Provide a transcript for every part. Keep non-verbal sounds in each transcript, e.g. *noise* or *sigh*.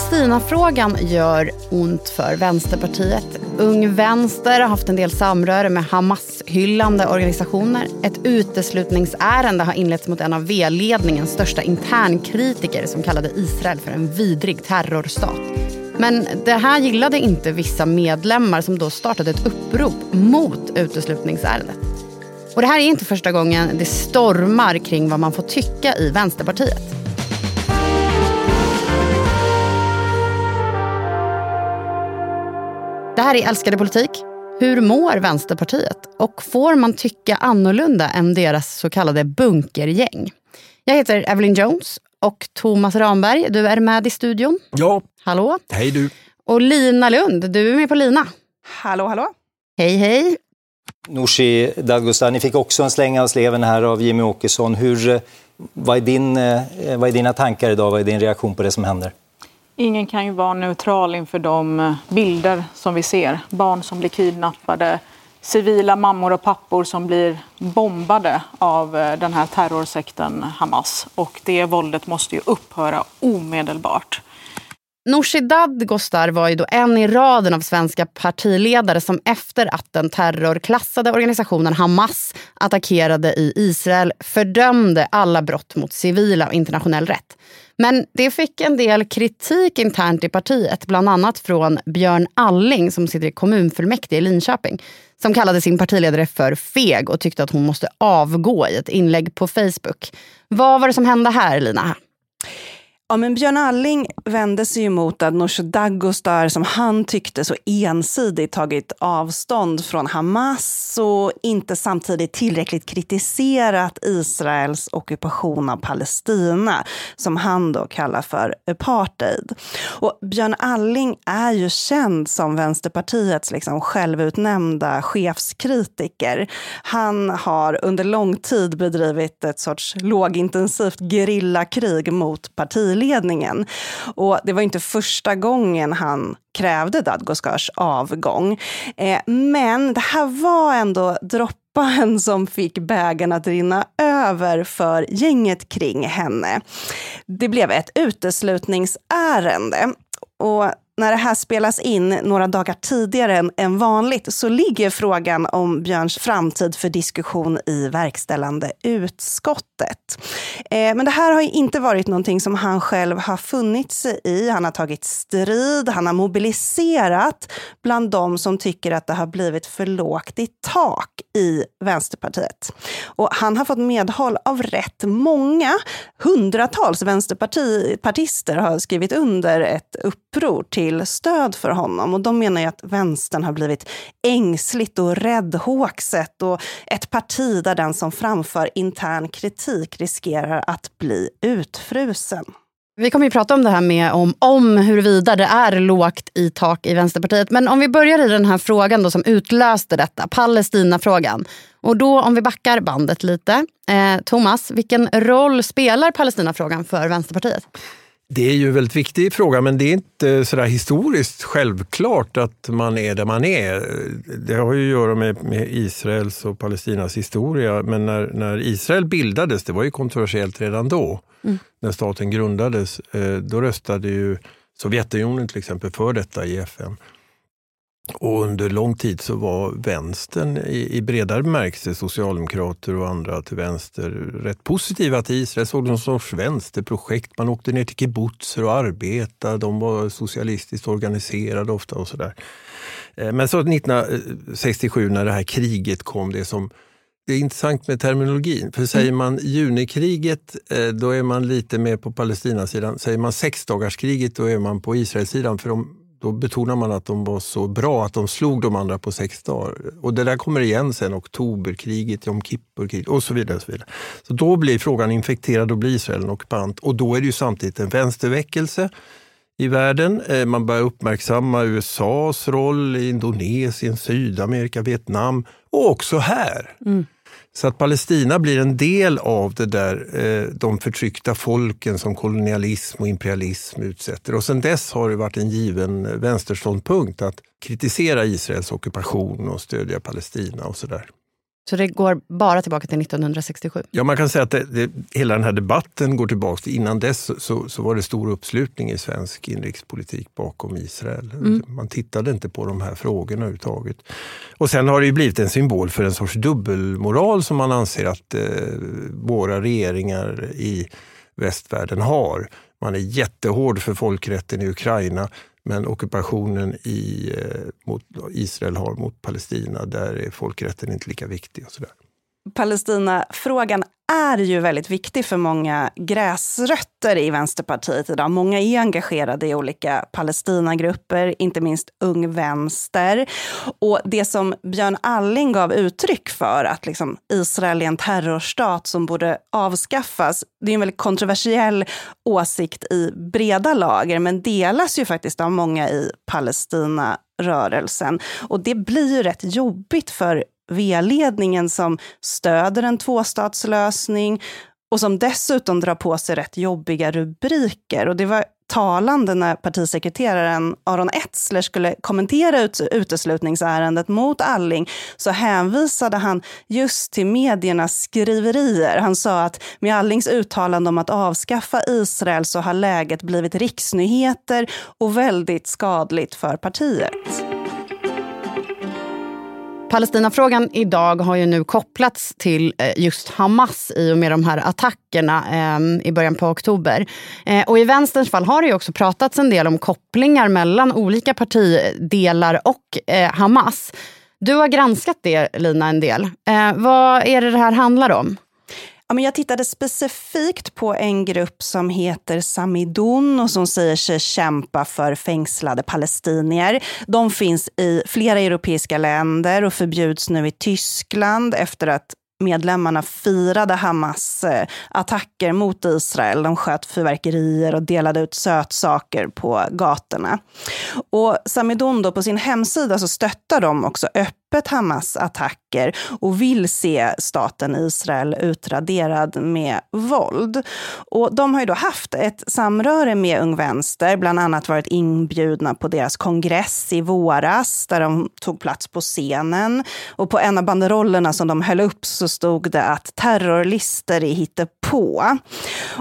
Palestinafrågan gör ont för Vänsterpartiet. Ung Vänster har haft en del samröre med Hamas-hyllande organisationer. Ett uteslutningsärende har inletts mot en av V-ledningens största internkritiker som kallade Israel för en vidrig terrorstat. Men det här gillade inte vissa medlemmar som då startade ett upprop mot uteslutningsärendet. Och det här är inte första gången det stormar kring vad man får tycka i Vänsterpartiet. Det här är Älskade politik. Hur mår Vänsterpartiet? Och får man tycka annorlunda än deras så kallade bunkergäng? Jag heter Evelyn Jones och Thomas Ramberg, du är med i studion. Ja. Hallå. Hej du. Och Lina Lund, du är med på Lina. Hallå, hallå. Hej, hej. Nooshi Dadgostar, ni fick också en släng av sleven här av Jimmy Åkesson. Hur, eh, vad, är din, eh, vad är dina tankar idag? Vad är din reaktion på det som händer? Ingen kan ju vara neutral inför de eh, bilder som vi ser. Barn som blir kidnappade, civila mammor och pappor som blir bombade av eh, den här terrorsekten Hamas. Och det våldet måste ju upphöra omedelbart. Nooshi Dadgostar var ju då en i raden av svenska partiledare som efter att den terrorklassade organisationen Hamas attackerade i Israel fördömde alla brott mot civila och internationell rätt. Men det fick en del kritik internt i partiet, bland annat från Björn Alling som sitter i kommunfullmäktige i Linköping som kallade sin partiledare för feg och tyckte att hon måste avgå i ett inlägg på Facebook. Vad var det som hände här, Lina? Ja, men Björn Alling vände sig mot att Nooshi Dadgostar, som han tyckte så ensidigt tagit avstånd från Hamas och inte samtidigt tillräckligt kritiserat Israels ockupation av Palestina, som han då kallar för apartheid. Och Björn Alling är ju känd som Vänsterpartiets liksom självutnämnda chefskritiker. Han har under lång tid bedrivit ett sorts lågintensivt gerillakrig mot partiet ledningen. Och det var inte första gången han krävde Dadgostars avgång. Eh, men det här var ändå droppen *laughs* som fick bägaren att rinna över för gänget kring henne. Det blev ett uteslutningsärende. Och när det här spelas in några dagar tidigare än vanligt så ligger frågan om Björns framtid för diskussion i verkställande utskottet. Eh, men det här har inte varit någonting som han själv har funnit sig i. Han har tagit strid, han har mobiliserat bland de som tycker att det har blivit för lågt i tak i Vänsterpartiet. Och han har fått medhåll av rätt många. Hundratals vänsterpartister har skrivit under ett uppror till till stöd för honom. Och de menar ju att vänstern har blivit ängsligt och räddhågset och ett parti där den som framför intern kritik riskerar att bli utfrusen. Vi kommer ju prata om det här med om, om huruvida det är lågt i tak i Vänsterpartiet. Men om vi börjar i den här frågan då som utlöste detta, Palestinafrågan. Och då om vi backar bandet lite. Eh, Thomas, vilken roll spelar Palestinafrågan för Vänsterpartiet? Det är ju en väldigt viktig fråga, men det är inte sådär historiskt självklart att man är där man är. Det har ju att göra med, med Israels och Palestinas historia, men när, när, Israel bildades, det var ju kontroversiellt redan då, mm. när staten grundades, eh, då röstade ju Sovjetunionen till exempel för detta i FN. Och under lång tid så var vänstern i, i bredare bemärkelse, socialdemokrater och andra till vänster, rätt positiva till Israel. Såg det någon sorts vänsterprojekt. Man åkte ner till kibbutzer och arbetade. De var socialistiskt organiserade ofta och sådär. Eh, men så 1967 när det här kriget kom, det som det är intressant med terminologin. För säger man junikriget, eh, då är man lite mer på Palestinasidan. Säger man sexdagarskriget, då är man på Israelsidan. För de då betonar man att de var så bra att de slog de andra på sex dagar. Och det där kommer igen sen, oktoberkriget, Jom Kippur-kriget och så vidare. Och så, vidare. så då blir frågan infekterad, då blir Israel en ockupant. Och då är det ju samtidigt en vänsterväckelse i världen. Eh, man börjar uppmärksamma USAs roll i Indonesien, Sydamerika, Vietnam och också här. Mm. Så att Palestina blir en del av det där, eh, de förtryckta folken som kolonialism och imperialism utsätter. Och sen dess har det varit en given vänsterståndpunkt att kritisera Israels ockupation och stödja Palestina och sådär. Så det går bara tillbaka till 1967? Ja, man kan säga att det, det, hela den här debatten går tillbaka till innan dess så, så var det stor uppslutning i svensk inrikespolitik bakom Israel. Mm. Man tittade inte på de här frågorna överhuvudtaget. Och sen har det blivit en symbol för en sorts dubbelmoral som man anser att eh, våra regeringar i västvärlden har. Man är jättehård för folkrätten i Ukraina men ockupationen i, eh, mot Israel har mot Palestina, där är folkrätten inte lika viktig. och sådär. Palestinafrågan är ju väldigt viktig för många gräsrötter i Vänsterpartiet idag. Många är engagerade i olika Palestinagrupper, inte minst Ung Vänster. Och det som Björn Alling gav uttryck för, att liksom Israel är en terrorstat som borde avskaffas, det är en väldigt kontroversiell åsikt i breda lager, men delas ju faktiskt av många i Palestinarörelsen. Och det blir ju rätt jobbigt för V-ledningen som stöder en tvåstatslösning och som dessutom drar på sig rätt jobbiga rubriker. Och det var talande när partisekreteraren Aron Etzler skulle kommentera ut uteslutningsärendet mot Alling så hänvisade han just till mediernas skriverier. Han sa att med Allings uttalande om att avskaffa Israel så har läget blivit riksnyheter och väldigt skadligt för partiet. Palestinafrågan idag har ju nu kopplats till eh, just Hamas i och med de här attackerna eh, i början på oktober. Eh, och i vänsterns fall har det ju också pratats en del om kopplingar mellan olika partidelar och Hamas. Du har granskat det, Lina, en del. Vad är det det här handlar om? Ja, men jag tittade specifikt på en grupp som heter Samidun och som säger sig kämpa för fängslade palestinier. De finns i flera europeiska länder och förbjuds nu i Tyskland efter att medlemmarna firade Hamas eh, attacker mot Israel. De sköt fyrverkerier och delade ut sötsaker på gatorna. Och Samidun då på sin hemsida så stöttar de också öppet Hamas attacker och vill se staten Israel utraderad med våld. Och de har ju då haft ett samröre med Ung Vänster, bland annat varit inbjudna på deras kongress i våras där de tog plats på scenen. Och på en av banderollerna som de höll upp så stod det att terrorlister är hittepå.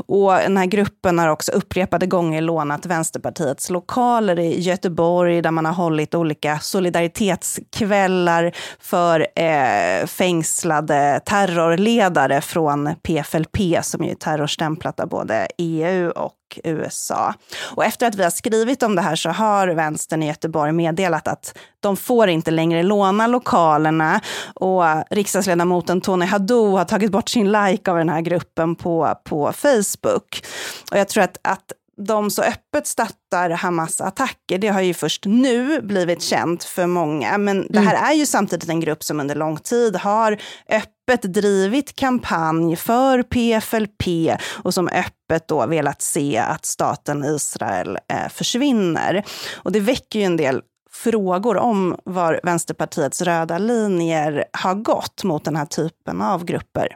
Och den här gruppen har också upprepade gånger lånat Vänsterpartiets lokaler i Göteborg där man har hållit olika solidaritetskvällar för eh, fängslade terrorledare från PFLP som är terrorstämplat av både EU och USA. Och efter att vi har skrivit om det här så har vänstern i Göteborg meddelat att de får inte längre låna lokalerna och riksdagsledamoten Tony Haddou har tagit bort sin like av den här gruppen på, på Facebook. Och jag tror att, att de så öppet stöttar Hamas attacker, det har ju först nu blivit känt för många. Men det här mm. är ju samtidigt en grupp som under lång tid har öppet drivit kampanj för PFLP och som öppet då velat se att staten Israel eh, försvinner. Och det väcker ju en del frågor om var Vänsterpartiets röda linjer har gått mot den här typen av grupper.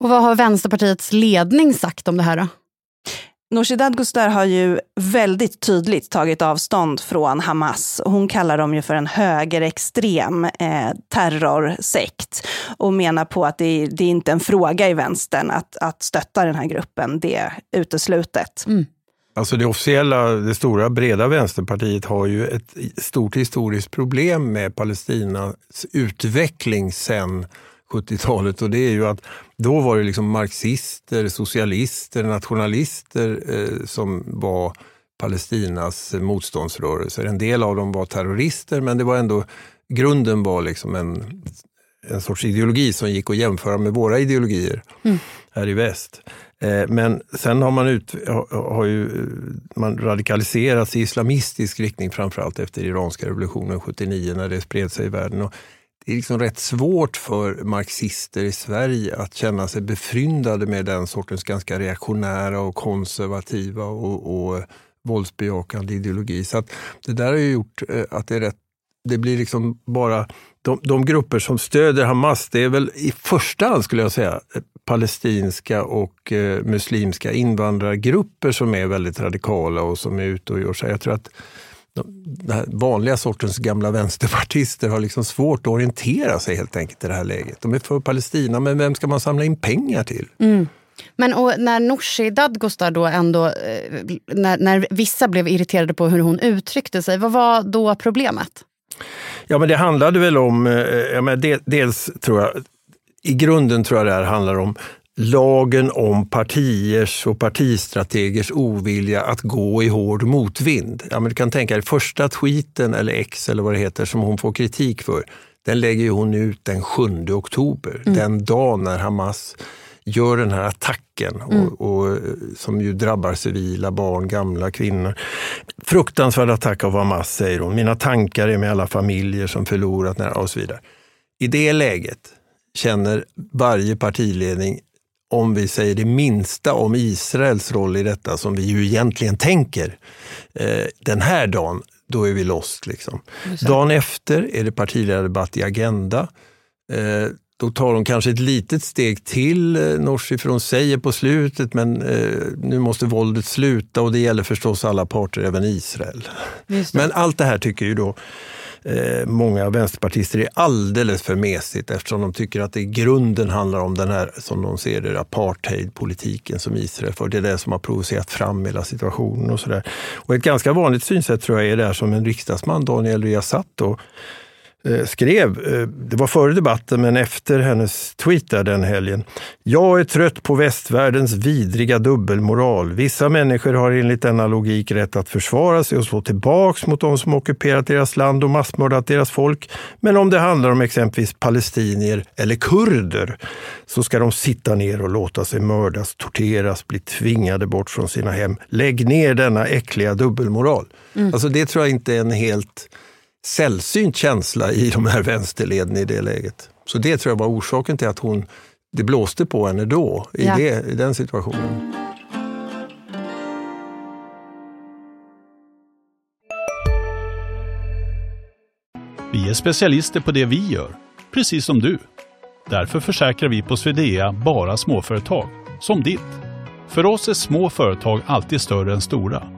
Och vad har Vänsterpartiets ledning sagt om det här då? Nooshi Dadgostar har ju väldigt tydligt tagit avstånd från Hamas. Hon kallar dem ju för en högerextrem eh, terrorsekt och menar på att det, det är inte en fråga i vänstern att, att stötta den här gruppen. Det är uteslutet. Mm. Alltså det officiella, det stora breda vänsterpartiet har ju ett stort historiskt problem med Palestinas utveckling sen 70-talet och det är ju att då var det liksom marxister, socialister, nationalister eh, som var Palestinas motståndsrörelser. En del av dem var terrorister men det var ändå, grunden var liksom en, en sorts ideologi som gick att jämföra med våra ideologier mm. här i väst. Eh, men sen har man, ut, har ju, man radikaliserats i islamistisk riktning, framförallt efter iranska revolutionen 79 när det spred sig i världen. Och det är liksom rätt svårt för marxister i Sverige att känna sig befryndade med den sortens ganska reaktionära och konservativa och, och våldsbejakande ideologi. Så att det där har ju gjort eh, att det är rätt det blir liksom bara de, de, grupper som stöder Hamas, det är väl i första hand skulle jag säga eh, palestinska och eh, muslimska invandrargrupper som är väldigt radikala och som är ute och gör sig. Jag tror att den vanliga sortens gamla vänsterpartister har liksom svårt att orientera sig helt enkelt i det här läget. De är för Palestina, men vem ska man samla in pengar till? Mm. Men och när Nooshi Dadgostar då ändå, eh, när, när vissa blev irriterade på hur hon uttryckte sig, vad var då problemet? Ja, men det handlade väl om, eh, ja, men dels tror jag, i grunden tror jag det här handlar om lagen om partiers och partistrategers ovilja att gå i hård motvind. Ja, men du kan tänka dig första tweeten eller X eller vad det heter som hon får kritik för, den lägger hon ut den 7 oktober, mm. den dag när Hamas gör den här attacken mm. och, och, som ju drabbar civila, barn, gamla, kvinnor. Fruktansvärd attack av Hamas, säger hon. Mina tankar är med alla familjer som förlorat och så vidare. I det läget känner varje partiledning om vi säger det minsta om Israels roll i detta som vi ju egentligen tänker eh, den här dagen, då är vi lost. Liksom. Dagen efter är det partiledardebatt i Agenda. Eh, då tar hon kanske ett litet steg till, eh, Nooshi, för hon säger på slutet men eh, nu måste våldet sluta och det gäller förstås alla parter, även Israel. Men allt det här tycker ju då eh, många vänsterpartister är alldeles för mesigt eftersom de tycker att det i grunden handlar om den här, som de ser det, apartheidpolitiken som Israel för. Det är det som har provocerat fram hela situationen och sådär. Och ett ganska vanligt synsätt tror jag är det som en riksdagsman, Daniel Riazat, skrev, eh, det var före debatten men efter hennes tweet där den helgen. Jag är trött på västvärldens vidriga dubbelmoral. Vissa människor har enligt denna logik rätt att försvara sig och slå tillbaks mot de som ockuperat deras land och massmördat deras folk. Men om det handlar om exempelvis palestinier eller kurder så ska de sitta ner och låta sig mördas, torteras, bli tvingade bort från sina hem. Lägg ner denna äckliga dubbelmoral. Mm. Alltså det tror jag inte är en helt sällsynt känsla i de här vänsterleden i det läget. Så det tror jag var orsaken till att hon, det blåste på henne då, i, ja. det, i den situationen. Vi är specialister på det vi gör, precis som du. Därför försäkrar vi på Swedea bara småföretag, som ditt. För oss är små företag alltid större än stora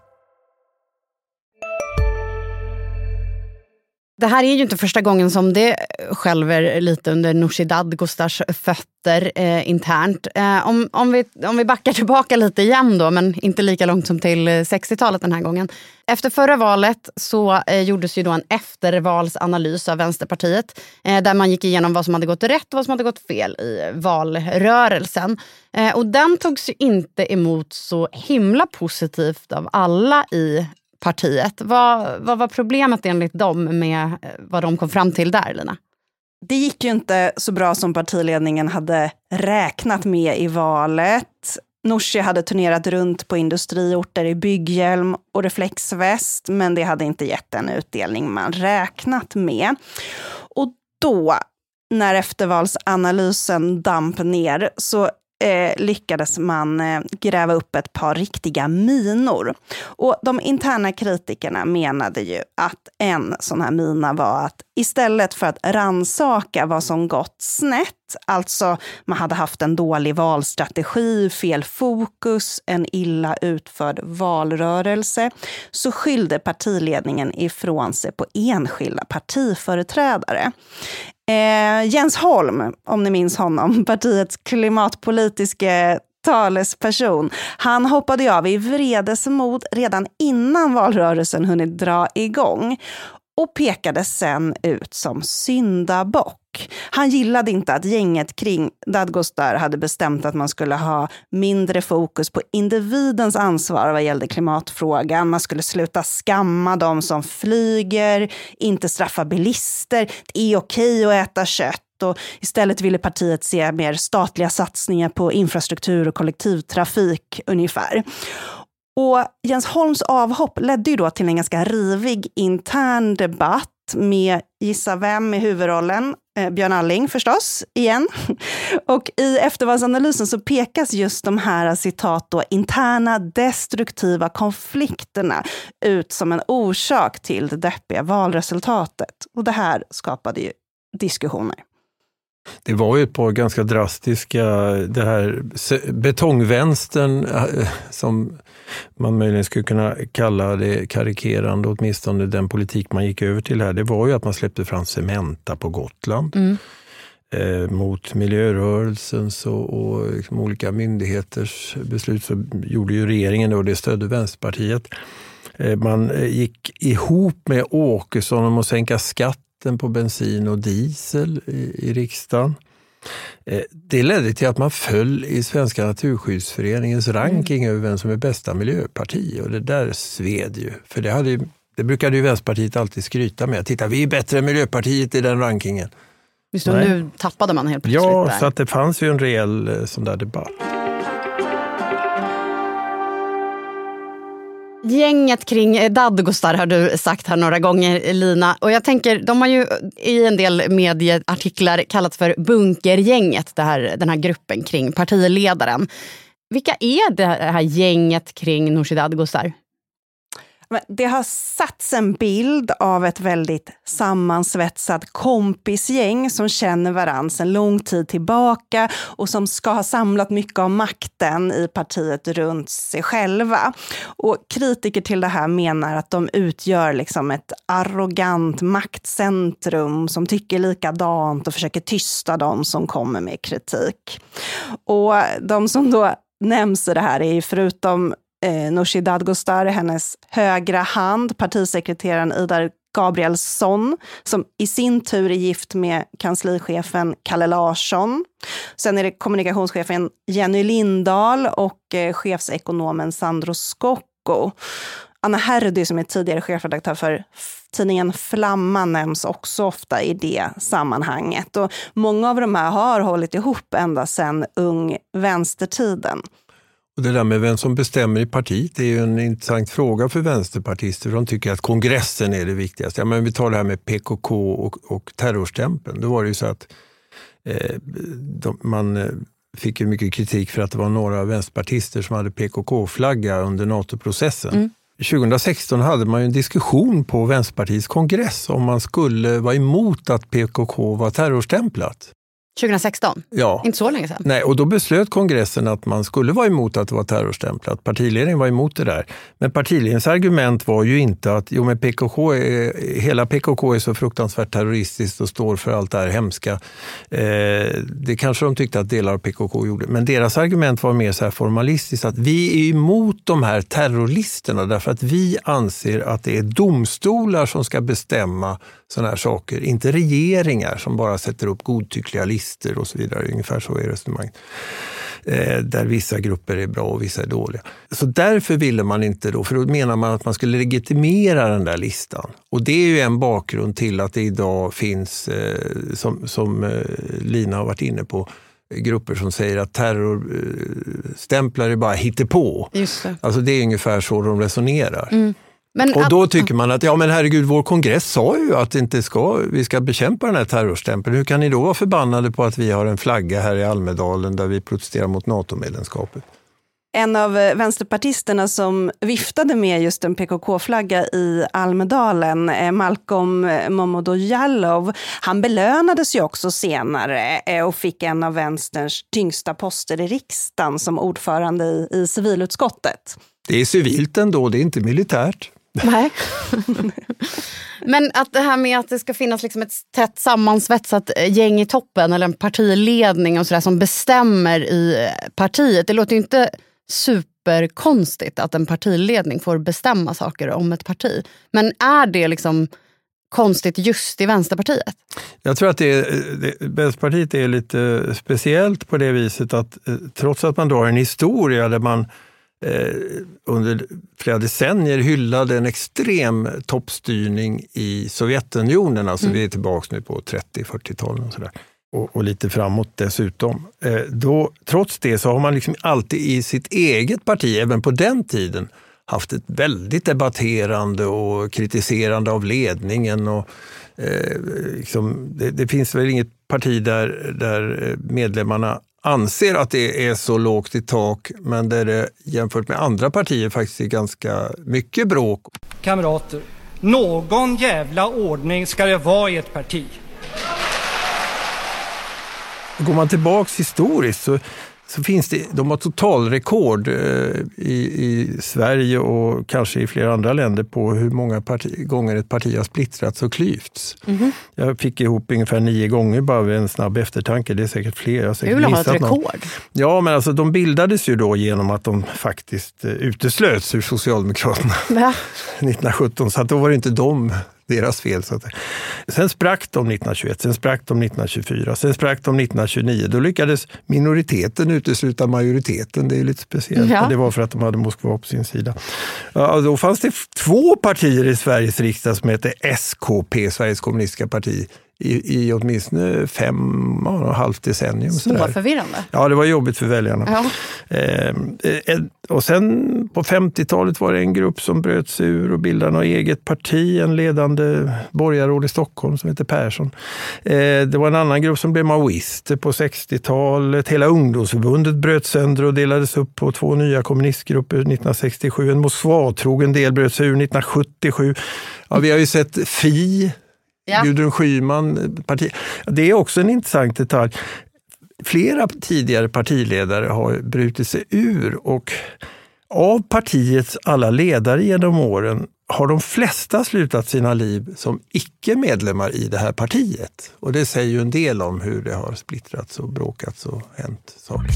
Det här är ju inte första gången som det skälver lite under Nooshi Dadgostars fötter eh, internt. Eh, om, om, vi, om vi backar tillbaka lite igen då, men inte lika långt som till 60-talet den här gången. Efter förra valet så eh, gjordes ju då en eftervalsanalys av Vänsterpartiet eh, där man gick igenom vad som hade gått rätt och vad som hade gått fel i valrörelsen. Eh, och den togs ju inte emot så himla positivt av alla i partiet. Vad, vad var problemet enligt dem med eh, vad de kom fram till där, Lina? Det gick ju inte så bra som partiledningen hade räknat med i valet. Nooshi hade turnerat runt på industriorter i bygghjälm och reflexväst, men det hade inte gett den utdelning man räknat med. Och då, när eftervalsanalysen damp ner, så eh, lyckades man eh, gräva upp ett par riktiga minor. Och de interna kritikerna menade ju att en sån här mina var att istället för att ransaka vad som gått snett, alltså man hade haft en dålig valstrategi, fel fokus, en illa utförd valrörelse, så skyllde partiledningen ifrån sig på enskilda partiföreträdare. Eh, Jens Holm, om ni minns honom, *laughs* partiets klimatpolitiske talesperson. Han hoppade av i vredesmod redan innan valrörelsen hunnit dra igång och pekades sen ut som syndabock. Han gillade inte att gänget kring Dadgostar hade bestämt att man skulle ha mindre fokus på individens ansvar vad gällde klimatfrågan. Man skulle sluta skamma de som flyger, inte straffa bilister. Det är okej att äta kött och istället ville partiet se mer statliga satsningar på infrastruktur och kollektivtrafik ungefär. Och Jens Holms avhopp ledde ju då till en ganska rivig intern debatt med, gissa vem i huvudrollen? Eh, Björn Alling förstås, igen. *laughs* Och i eftervalsanalysen så pekas just de här citat då, interna destruktiva konflikterna ut som en orsak till det deppiga valresultatet. Och det här skapade ju diskussioner. Det var ju ett par ganska drastiska, det här betongvänstern eh, som man möjligen skulle kunna kalla det karikerande, åtminstone den politik man gick över till här, det var ju att man släppte fram Cementa på Gotland. Mm. Eh, mot miljörörelsens och, och liksom olika myndigheters beslut så gjorde ju regeringen och det stödde Vänsterpartiet. Eh, man eh, gick ihop med Åkesson om att sänka skatten på bensin och diesel i, i riksdagen. Eh, det ledde till att man föll i Svenska Naturskyddsföreningens ranking mm. över vem som är bästa miljöparti och det där sved ju. För det, hade ju, det brukade ju Vänsterpartiet alltid skryta med. Titta, vi är bättre än Miljöpartiet i den rankingen. Just nu tappade man helt plötsligt. Ja, där. så att det fanns ju en rejäl eh, sån där debatt. Gänget kring Dadgostar har du sagt här några gånger, Lina. Och jag tänker, de har ju i en del medieartiklar kallats för bunkergänget, det här, den här gruppen kring partiledaren. Vilka är det här gänget kring Nooshi Dadgostar? Det har satts en bild av ett väldigt sammansvetsat kompisgäng som känner varandra sedan lång tid tillbaka och som ska ha samlat mycket av makten i partiet runt sig själva. Och kritiker till det här menar att de utgör liksom ett arrogant maktcentrum som tycker likadant och försöker tysta de som kommer med kritik. Och de som då nämns i det här är förutom eh, Nooshi Dadgostar, hennes högra hand, partisekreteraren Ida Gabrielsson, som i sin tur är gift med kanslichefen Kalle Larsson. Sen är det kommunikationschefen Jenny Lindahl och eh, chefsekonomen Sandro Scocco. Anna Herdy som är tidigare chefredaktör för tidningen Flamman nämns också ofta i det sammanhanget. Och många av de här har hållit ihop ända sedan ung vänstertiden. Och det där med vem som bestämmer i partiet är ju en intressant fråga för vänsterpartister. De tycker att kongressen är det viktigaste. Ja, men vi tar det här med PKK och, och terrorstämpeln. Då var det ju så att eh, de, man eh, fick ju mycket kritik för att det var några vänsterpartister som hade PKK-flagga under NATO-processen. Mm. 2016 hade man en diskussion på Vänsterpartiets kongress om man skulle vara emot att PKK var terrorstämplat. 2016? Ja. Inte så länge sedan? Nej, och då beslöt kongressen att man skulle vara emot att det var terrorstämplat. Partiledningen var emot det där. Men partiledningens argument var ju inte att jo, men PKK är, hela PKK är så fruktansvärt terroristiskt och står för allt det här hemska. Eh, det kanske de tyckte att delar av PKK gjorde. Men deras argument var mer så här formalistiskt att vi är emot de här terrorlisterna därför att vi anser att det är domstolar som ska bestämma sådana här saker. Inte regeringar som bara sätter upp godtyckliga listor och så vidare. Ungefär så är resonemanget. Eh, där vissa grupper är bra och vissa är dåliga. Så därför ville man inte då, för då menar man att man skulle legitimera den där listan. Och det är ju en bakgrund till att det idag finns, eh, som, som eh, Lina har varit inne på, grupper som säger att terrorstämplar är bara hittepå. Just det. Alltså det är ungefär så de resonerar. Mm. Men och då tycker man att ja men herregud, vår kongress sa ju att inte ska, vi ska bekämpa den här terrorstämpeln. Hur kan ni då vara förbannade på att vi har en flagga här i Almedalen där vi protesterar mot NATO-medlemskapet? En av eh, vänsterpartisterna som viftade med just en PKK-flagga i Almedalen, eh, Malcolm eh, Momodou han belönades ju också senare och fick en av vänsterns tyngsta poster i riksdagen som ordförande i, i civilutskottet. Det är civilt ändå, det är inte militärt. Nej. *laughs* Men att det här med att det ska finnas liksom ett tätt sammansvetsat eh, gäng i toppen eller en partiledning och sådär som bestämmer i eh, partiet. Det låter ju inte superkonstigt att en partiledning får bestämma saker om ett parti. Men är det liksom konstigt just i Vänsterpartiet? Jag tror att det är, det, Vänsterpartiet är lite speciellt på det viset att eh, trots att man då har en historia där man Eh, under flera decennier hyllade en extrem toppstyrning i Sovjetunionen. Alltså mm. vi är tillbaka nu på 30-40-talen. och, och lite framåt dessutom. Eh, då, trots det så har man liksom alltid i sitt eget parti, även på den tiden, haft ett väldigt debatterande och kritiserande av ledningen. Och, eh, liksom, det, det, finns väl inget parti där, där medlemmarna anser att det är så lågt i tak, men där det jämfört med andra partier faktiskt är ganska mycket bråk. Kamrater, någon jävla ordning ska det vara i ett parti. Går man tillbaks historiskt så så finns det, de har totalrekord eh, i, i Sverige och kanske i flera andra länder på hur många parti, gånger ett parti har splittrats och klyvts. Mm. Jag fick ihop ungefär nio gånger bara vid en snabb eftertanke. Det är säkert fler. Jag säkert vill ha ett rekord. Någon. Ja, men alltså, de bildades ju då genom att de faktiskt eh, uteslöts ur Socialdemokraterna Va? *laughs* 1917. Så att då var det inte de deras fel. Så att, sen sprack de 1921, sen sprack de 1924, sen sprack de 1929. Då lyckades minoriteten utesluta majoriteten. Det är lite speciellt. Ja. Det var för att de hade Moskva på sin sida. Ja, då fanns det två partier i Sveriges riksdag som hette SKP, Sveriges kommunistiska parti i, i åtminstone fem och ett halvt decennium. Småförvirrande. Ja, det var jobbigt för väljarna. Ja. Ehm, eh, och sen på 50-talet var det en grupp som bröt sig ur och bildade något eget parti, en ledande borgarråd i Stockholm som heter Persson. Eh, det var en annan grupp som blev maoister på 60-talet. Hela ungdomsförbundet bröt sönder och delades upp på två nya kommunistgrupper 1967. En Moskvatrogen del bröt sig ur 1977. Ja, vi har ju sett Fi Ja. Gudrun Schyman, eh, parti. Det är också en intressant detalj. Flera tidigare partiledare har brutit sig ur och av partiets alla ledare genom åren har de flesta slutat sina liv som icke-medlemmar i det här partiet. Och det säger ju en del om hur det har splittrats och bråkats och hänt saker.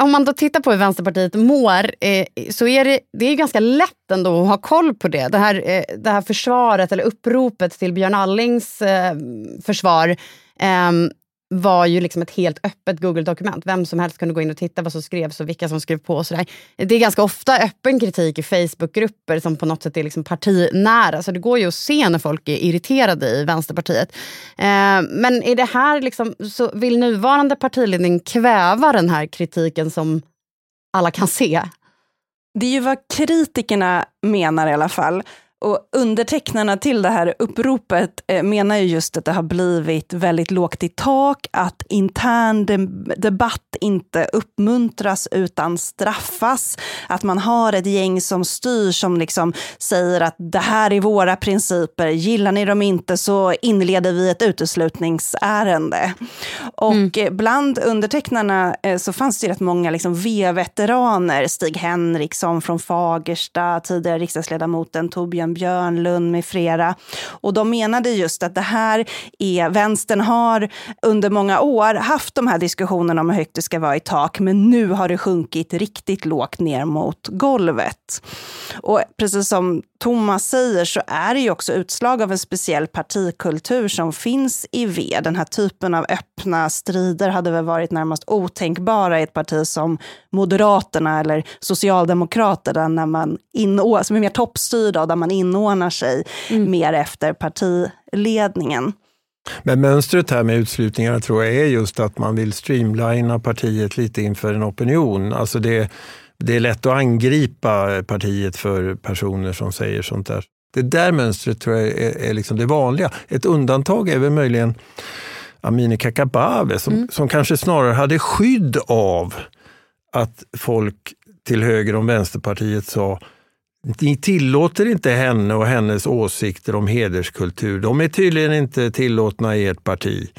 Om man då tittar på hur Vänsterpartiet mår eh, så är det, det är ganska lätt ändå att ha koll på det. Det här, eh, det här försvaret, eller uppropet till Björn Allings eh, försvar ehm, var ju liksom ett helt öppet Google-dokument. Vem som helst kunde gå in och titta vad som skrevs och vilka som skrev på. Och sådär. Det är ganska ofta öppen kritik i Facebookgrupper som på något sätt är liksom partinära. Så det går ju att se när folk är irriterade i Vänsterpartiet. Eh, men är det här liksom, så vill nuvarande partiledning kväva den här kritiken som alla kan se? Det är ju vad kritikerna menar i alla fall. Och undertecknarna till det här uppropet eh, menar ju just att det har blivit väldigt lågt i tak, att intern de debatt inte uppmuntras utan straffas. Att man har ett gäng som styr som liksom säger att det här är våra principer, gillar ni dem inte så inleder vi ett uteslutningsärende. Och mm. bland undertecknarna eh, så fanns det rätt många liksom V-veteraner, Stig Henriksson från Fagersta, tidigare riksdagsledamoten Torbjörn Torbjörn Björnlund med flera. Och de menade just att det här är, vänstern har under många år haft de här diskussionerna om hur högt det ska vara i tak, men nu har det sjunkit riktigt lågt ner mot golvet. Och precis som Thomas säger så är det ju också utslag av en speciell partikultur som finns i V. Den här typen av öppna strider hade väl varit närmast otänkbara i ett parti som Moderaterna eller Socialdemokraterna, när man inå, som är mer toppstyrda och där man inordnar sig mm. mer efter partiledningen. Men mönstret här med utslutningarna tror jag är just att man vill streamlina partiet lite inför en opinion. Alltså det det är lätt att angripa partiet för personer som säger sånt där. Det där mönstret tror jag är, är liksom det vanliga. Ett undantag är väl möjligen Amineh Kakabaveh som, mm. som kanske snarare hade skydd av att folk till höger om Vänsterpartiet sa ni tillåter inte henne och hennes åsikter om hederskultur. De är tydligen inte tillåtna i ert parti.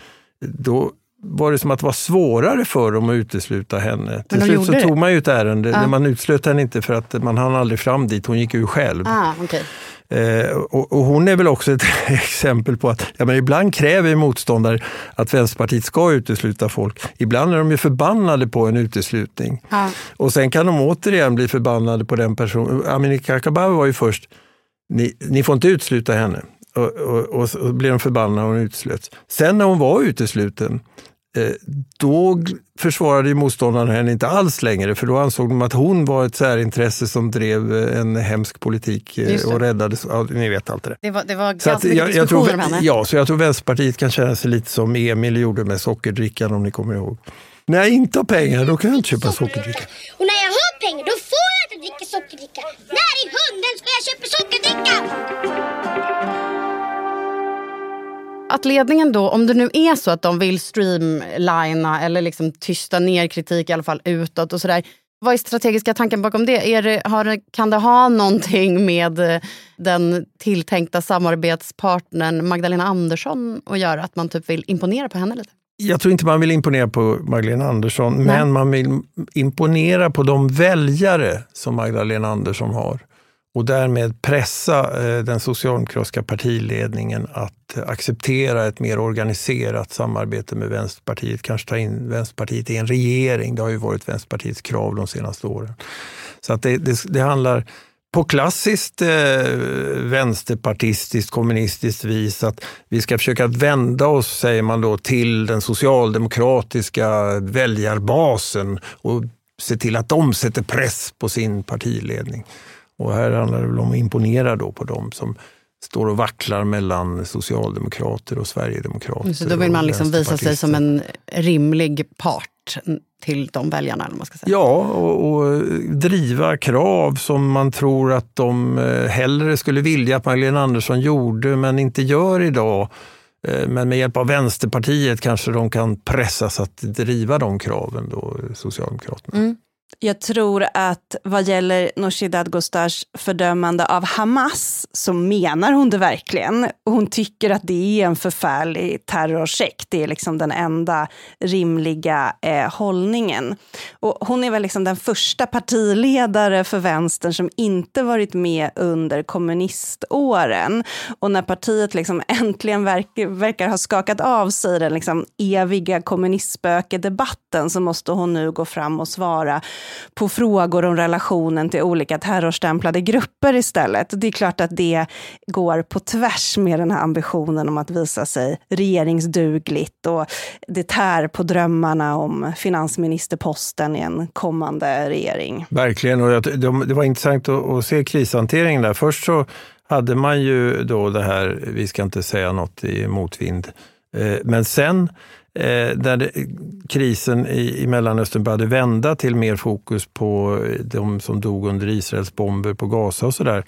Då var det som att det var svårare för dem att utesluta henne. Till slut så det? tog man ju ett ärende, när man utslöt henne inte för att man hann aldrig fram dit, hon gick ur själv. Ah, okay. Eh, och, och hon är väl också ett *laughs* exempel på att ja, men ibland kräver motståndare att Vänsterpartiet ska utesluta folk. Ibland är de ju förbannade på en uteslutning. Ja. Och sen kan de återigen bli förbannade på den personen. Amineh Kakabaveh var ju först, ni, ni får inte utesluta henne. Och, och, och så blir de förbannade och hon uteslöts. Sen när hon var utesluten, eh, då försvarade motståndarna henne inte alls längre, för då ansåg de att hon var ett särintresse som drev eh, en hemsk politik eh, och räddade, ja, ni vet allt det där. Det var, det var Så ganska att mycket jag, jag tror, om henne. ja, så jag tror Vänsterpartiet kan känna sig lite som Emil gjorde med sockerdrickan om ni kommer ihåg. När jag inte har pengar, då kan jag inte köpa sockerdricka. Och när jag har pengar då får jag inte dricka sockerdricka. När i hunden ska jag köpa sockerdricka? Att ledningen då, om det nu är så att de vill streamlina eller liksom tysta ner kritik i alla fall utåt och sådär. Vad är strategiska tanken bakom det? Är det, har, kan det ha någonting med eh, den tilltänkta samarbetspartnern Magdalena Andersson att göra? Att man typ vill imponera på henne lite? Jag tror inte man vill imponera på Magdalena Andersson, men man vill imponera på de väljare som Magdalena Andersson har. Och därmed pressa eh, den socialdemokratiska partiledningen att eh, acceptera ett mer organiserat samarbete med Vänsterpartiet. Kanske ta in Vänsterpartiet i en regering. Det har ju varit Vänsterpartiets krav de senaste åren. Så att det, det, det handlar på klassiskt eh, vänsterpartistiskt, kommunistiskt vis att vi ska försöka vända oss, säger man då, till den socialdemokratiska väljarbasen och se till att de sätter press på sin partiledning. Och här handlar det väl om att imponera då på dem som står och vacklar mellan socialdemokrater och sverigedemokrater. Så då vill man liksom visa sig som en rimlig part till de väljarna. Eller man ska säga. Ja, och, och driva krav som man tror att de eh, hellre skulle vilja att Magdalena Andersson gjorde men inte gör idag. Eh, Men med hjälp av Vänsterpartiet kanske de kan pressas att driva de kraven, då, Socialdemokraterna. Jag tror att vad gäller Nooshi Dadgostars fördömande av Hamas så menar hon det verkligen. Hon tycker att det är en förfärlig terrorsekt. Det är liksom den enda rimliga eh, hållningen. Och hon är väl liksom den första partiledare för vänstern som inte varit med under kommuniståren. Och när partiet liksom äntligen verkar, verkar ha skakat av sig den liksom eviga kommunistspökedebatten så måste hon nu gå fram och svara på frågor om relationen till olika terrorstämplade grupper istället. Det är klart att det går på tvärs med den här ambitionen om att visa sig regeringsdugligt och det tär på drömmarna om finansministerposten i en kommande regering. Verkligen, och det var intressant att, se krishanteringen där. Först så hade man ju då det här, vi ska inte säga något i motvind, eh, men sen eh, när det, krisen i, i Mellanöstern började vända till mer fokus på eh, de som dog under Israels bomber på Gaza och sådär,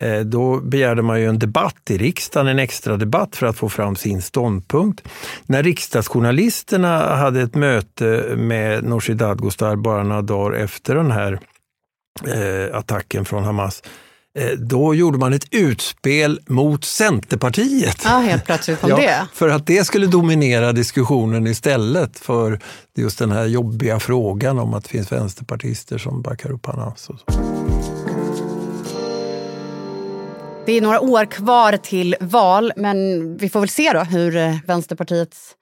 eh, då begärde man ju en debatt i riksdagen, en extra debatt för att få fram sin ståndpunkt. När riksdagsjournalisterna hade ett möte med Nooshi Dadgostar bara några dagar efter den här eh, attacken från Hamas, eh, då gjorde man ett utspel mot Centerpartiet. Ja, helt plötsligt kom *laughs* det. För att det skulle dominera diskussionen istället för just den här jobbiga frågan om att det finns vänsterpartister som backar upp så. Det är några år kvar till val, men vi får väl se då hur eh, Vänsterpartiets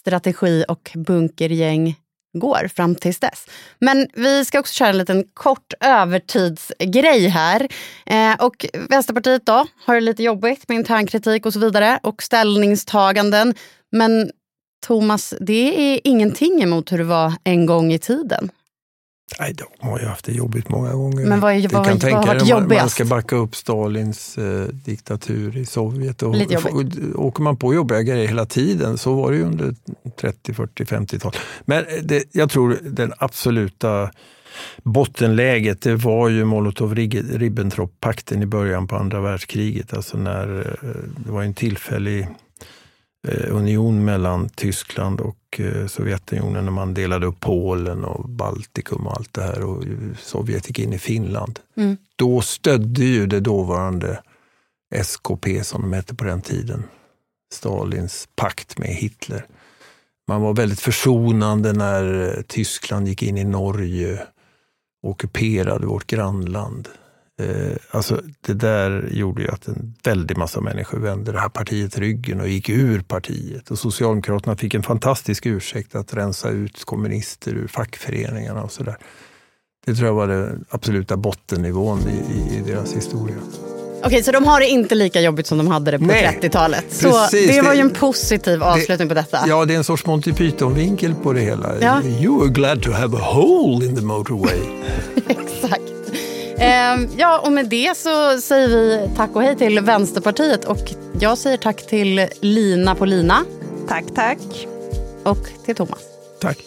strategi och bunkergäng går fram tills dess. Men vi ska också köra en liten kort övertidsgrej här. Eh, och Vänsterpartiet då har det lite jobbigt med internkritik och så vidare och ställningstaganden. Men Thomas, det är ingenting emot hur det var en gång i tiden. Nej, de har ju haft det jobbigt många gånger. Men vad är- vad- kan vad tänka har dig varit om man, jobbigast? ska backa upp Stalins eh, diktatur i Sovjet. Och, Lite jobbigt. åker man på jobbiga grejer hela tiden, så var det ju under 30, 40, 50-tal. Men eh, det, jag tror den absoluta bottenläget, det var ju Molotov-Ribbentrop-pakten i början på andra världskriget. Alltså när eh, det var en tillfällig union mellan Tyskland och eh, Sovjetunionen när man delade upp Polen och Baltikum och allt det här och Sovjet gick in i Finland. Mm. Då stödde ju det dåvarande SKP som de hette på den tiden, Stalins pakt med Hitler. Man var väldigt försonande när eh, Tyskland gick in i Norge och ockuperade vårt grannland. Eh, alltså, det där gjorde ju att en väldig massa människor vände det här partiet ryggen och gick ur partiet. Och Socialdemokraterna fick en fantastisk ursäkt att rensa ut kommunister ur fackföreningarna och sådär. Det tror jag var den absoluta bottennivån i, i, i deras historia. Okej, så de har det inte lika jobbigt som de hade det på 30-talet. Så precis. det var Det- ju en positiv avslutning på detta. Ja, det är en sorts Monty Python-vinkel på det hela. Ja. You were glad to have a hole in the motorway. *laughs* Exakt. Ehm, ja, och med det så säger vi tack och hej till Vänsterpartiet. Och jag säger tack till Lina på Lina. Tack, tack. Och till Thomas. Tack.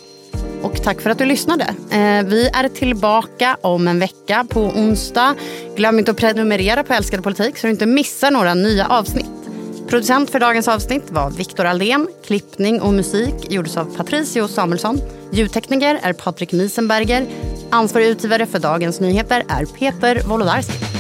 Och tack för att du lyssnade. Eh, vi är tillbaka om en vecka på onsdag. Glöm inte att prenumerera på Älskade politik så du inte missar några nya avsnitt. Producent för dagens avsnitt var Viktor Aldén. Klippning och musik gjordes av Patricio Samuelsson. Ljudtekniker är Patrik Miesenberger. Ansvarig utgivare för Dagens Nyheter är Peter Wolodarski.